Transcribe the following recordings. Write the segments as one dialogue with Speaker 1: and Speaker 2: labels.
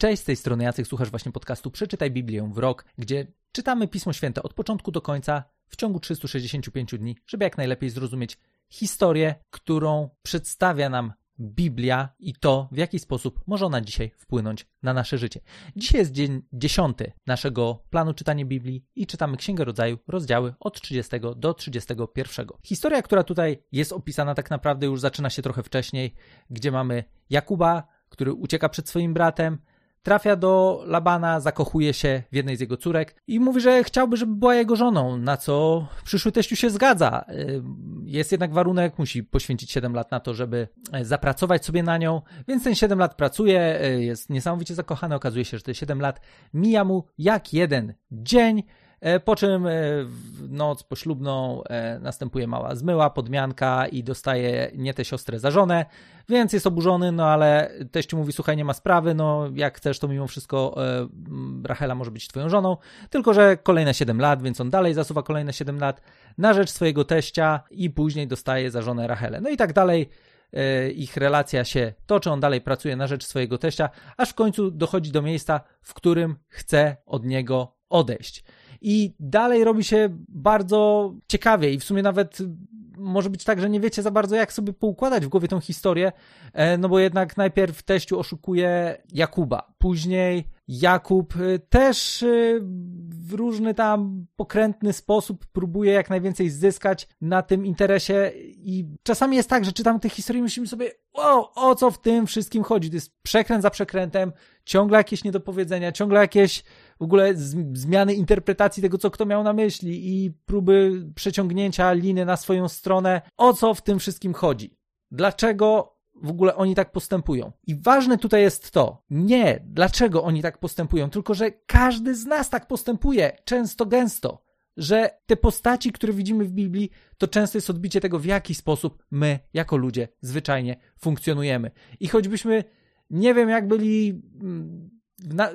Speaker 1: Cześć, z tej strony Jacek, słuchasz właśnie podcastu Przeczytaj Biblię w rok, gdzie czytamy Pismo Święte od początku do końca w ciągu 365 dni, żeby jak najlepiej zrozumieć historię, którą przedstawia nam Biblia i to, w jaki sposób może ona dzisiaj wpłynąć na nasze życie. Dzisiaj jest dzień dziesiąty naszego planu czytania Biblii i czytamy Księgę Rodzaju, rozdziały od 30 do 31. Historia, która tutaj jest opisana, tak naprawdę już zaczyna się trochę wcześniej, gdzie mamy Jakuba, który ucieka przed swoim bratem, trafia do Labana, zakochuje się w jednej z jego córek i mówi, że chciałby, żeby była jego żoną, na co przyszły teściu się zgadza. Y, jest jednak warunek, musi poświęcić 7 lat na to, żeby e, zapracować sobie na nią, więc ten 7 lat pracuje, e, jest niesamowicie zakochany, okazuje się, że te 7 lat mija mu jak jeden dzień, po czym e, w noc poślubną e, następuje mała zmyła, podmianka i dostaje nie tę siostrę za żonę, więc jest oburzony, no ale teściu mówi, słuchaj, nie ma sprawy, no jak chcesz, to mimo wszystko Rachela może być twoją żoną, tylko że kolejne 7 lat, więc on dalej zasuwa kolejne 7 lat na rzecz swojego teścia i później dostaje za żonę Rachelę. No i tak dalej ich relacja się toczy, on dalej pracuje na rzecz swojego teścia, aż w końcu dochodzi do miejsca, w którym chce od niego odejść i dalej robi się bardzo ciekawie i w sumie nawet może być tak, że nie wiecie za bardzo, jak sobie poukładać w głowie tą historię, e, no bo jednak najpierw teściu oszukuje Jakuba, później Jakub e, też e, w różny tam pokrętny sposób próbuje jak najwięcej zyskać na tym interesie i czasami jest tak, że czytamy tę historię i myślimy sobie, o, o co w tym wszystkim chodzi? To jest przekręt za przekrętem, ciągle jakieś niedopowiedzenia, ciągle jakieś w ogóle zmiany interpretacji tego, co kto miał na myśli i próby przeciągnięcia liny na swoją stronę. O co w tym wszystkim chodzi? Dlaczego w ogóle oni tak postępują? I ważne tutaj jest to, nie dlaczego oni tak postępują, tylko że każdy z nas tak postępuje, często gęsto że te postaci, które widzimy w Biblii, to często jest odbicie tego, w jaki sposób my, jako ludzie, zwyczajnie funkcjonujemy. I choćbyśmy, nie wiem, jak byli mm,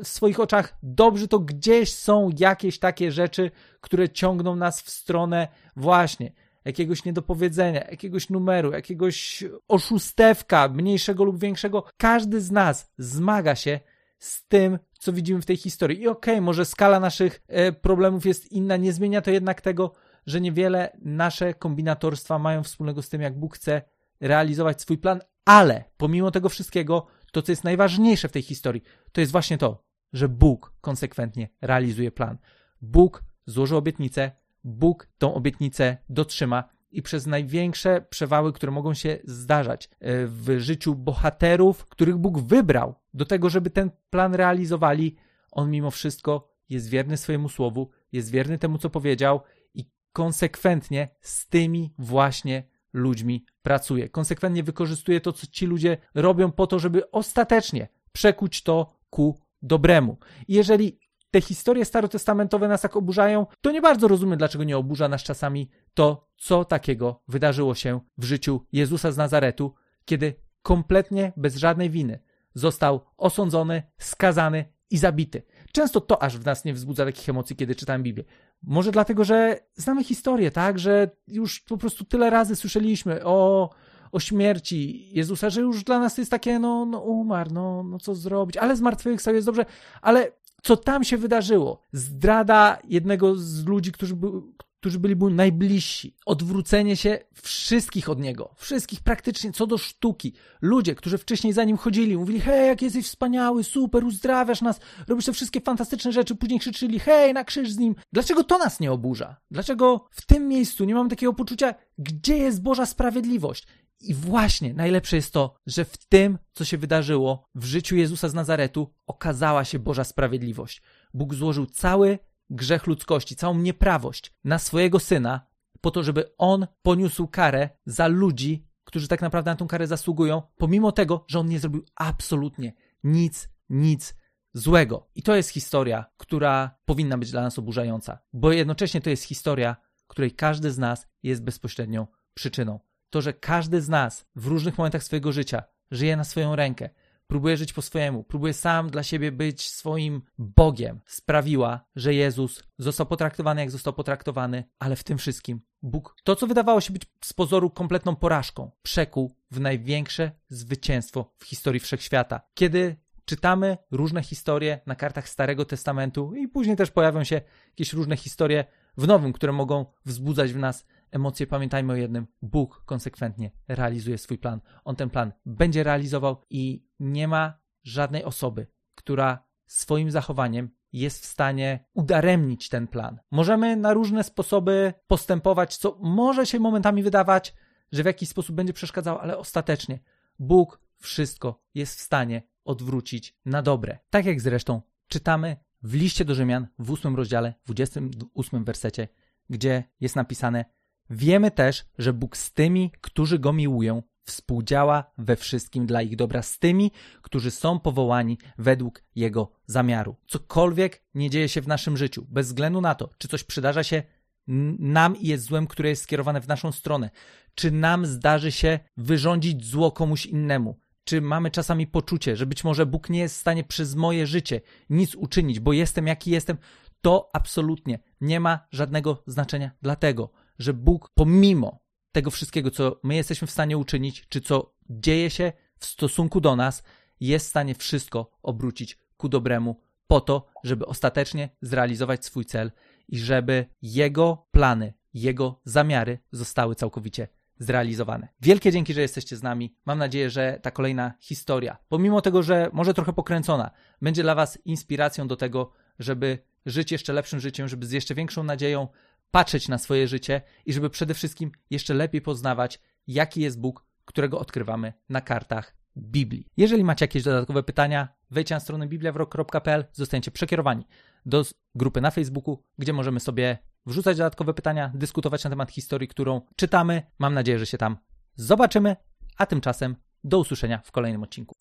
Speaker 1: w swoich oczach dobrzy, to gdzieś są jakieś takie rzeczy, które ciągną nas w stronę właśnie jakiegoś niedopowiedzenia, jakiegoś numeru, jakiegoś oszustewka, mniejszego lub większego. Każdy z nas zmaga się z tym, co widzimy w tej historii. I okej, okay, może skala naszych e, problemów jest inna, nie zmienia to jednak tego, że niewiele nasze kombinatorstwa mają wspólnego z tym, jak Bóg chce realizować swój plan, ale pomimo tego wszystkiego, to co jest najważniejsze w tej historii, to jest właśnie to, że Bóg konsekwentnie realizuje plan. Bóg złożył obietnicę, Bóg tą obietnicę dotrzyma i przez największe przewały, które mogą się zdarzać e, w życiu bohaterów, których Bóg wybrał do tego, żeby ten plan realizowali, on mimo wszystko jest wierny swojemu słowu, jest wierny temu, co powiedział i konsekwentnie z tymi właśnie ludźmi pracuje. Konsekwentnie wykorzystuje to, co ci ludzie robią po to, żeby ostatecznie przekuć to ku dobremu. I jeżeli te historie starotestamentowe nas tak oburzają, to nie bardzo rozumiem, dlaczego nie oburza nas czasami to, co takiego wydarzyło się w życiu Jezusa z Nazaretu, kiedy kompletnie bez żadnej winy został osądzony, skazany i zabity. Często to aż w nas nie wzbudza takich emocji, kiedy czytam Biblię. Może dlatego, że znamy historię, tak? Że już po prostu tyle razy słyszeliśmy o, o śmierci Jezusa, że już dla nas to jest takie, no, no umarł, no, no co zrobić, ale zmartwychwstał jest dobrze, ale co tam się wydarzyło? Zdrada jednego z ludzi, którzy, którzy byli mu najbliżsi. Odwrócenie się wszystkich od niego. Wszystkich praktycznie, co do sztuki. Ludzie, którzy wcześniej za nim chodzili, mówili, hej, jak jesteś wspaniały, super, uzdrawiasz nas, robisz te wszystkie fantastyczne rzeczy, później krzyczyli, hej, na krzyż z nim. Dlaczego to nas nie oburza? Dlaczego w tym miejscu nie mam takiego poczucia, gdzie jest Boża sprawiedliwość? I właśnie najlepsze jest to, że w tym, co się wydarzyło w życiu Jezusa z Nazaretu, okazała się Boża sprawiedliwość. Bóg złożył cały grzech ludzkości, całą nieprawość na swojego syna, po to, żeby on poniósł karę za ludzi, którzy tak naprawdę na tą karę zasługują, pomimo tego, że on nie zrobił absolutnie nic, nic złego. I to jest historia, która powinna być dla nas oburzająca, bo jednocześnie to jest historia, której każdy z nas jest bezpośrednią przyczyną. To, że każdy z nas w różnych momentach swojego życia żyje na swoją rękę, próbuje żyć po swojemu, próbuje sam dla siebie być swoim Bogiem, sprawiła, że Jezus został potraktowany jak został potraktowany, ale w tym wszystkim Bóg to, co wydawało się być z pozoru kompletną porażką, przekuł w największe zwycięstwo w historii wszechświata. Kiedy czytamy różne historie na kartach Starego Testamentu i później też pojawią się jakieś różne historie w Nowym, które mogą wzbudzać w nas emocje. Pamiętajmy o jednym: Bóg konsekwentnie realizuje swój plan. On ten plan będzie realizował i nie ma żadnej osoby, która swoim zachowaniem jest w stanie udaremnić ten plan. Możemy na różne sposoby postępować, co może się momentami wydawać, że w jakiś sposób będzie przeszkadzało, ale ostatecznie Bóg wszystko jest w stanie odwrócić na dobre. Tak jak zresztą czytamy w liście do Rzymian w 8 rozdziale, 28 wersecie, gdzie jest napisane: Wiemy też, że Bóg z tymi, którzy go miłują, współdziała we wszystkim dla ich dobra, z tymi, którzy są powołani według jego zamiaru. Cokolwiek nie dzieje się w naszym życiu, bez względu na to, czy coś przydarza się nam i jest złem, które jest skierowane w naszą stronę, czy nam zdarzy się wyrządzić zło komuś innemu, czy mamy czasami poczucie, że być może Bóg nie jest w stanie przez moje życie nic uczynić, bo jestem jaki jestem, to absolutnie nie ma żadnego znaczenia, dlatego że Bóg, pomimo tego wszystkiego, co my jesteśmy w stanie uczynić, czy co dzieje się w stosunku do nas, jest w stanie wszystko obrócić ku dobremu, po to, żeby ostatecznie zrealizować swój cel i żeby Jego plany, Jego zamiary zostały całkowicie zrealizowane. Wielkie dzięki, że jesteście z nami. Mam nadzieję, że ta kolejna historia, pomimo tego, że może trochę pokręcona, będzie dla Was inspiracją do tego, żeby żyć jeszcze lepszym życiem, żeby z jeszcze większą nadzieją patrzeć na swoje życie i żeby przede wszystkim jeszcze lepiej poznawać, jaki jest Bóg, którego odkrywamy na kartach Biblii. Jeżeli macie jakieś dodatkowe pytania, wejdźcie na stronę bibliawrok.pl, zostańcie przekierowani do grupy na Facebooku, gdzie możemy sobie wrzucać dodatkowe pytania, dyskutować na temat historii, którą czytamy. Mam nadzieję, że się tam zobaczymy, a tymczasem do usłyszenia w kolejnym odcinku.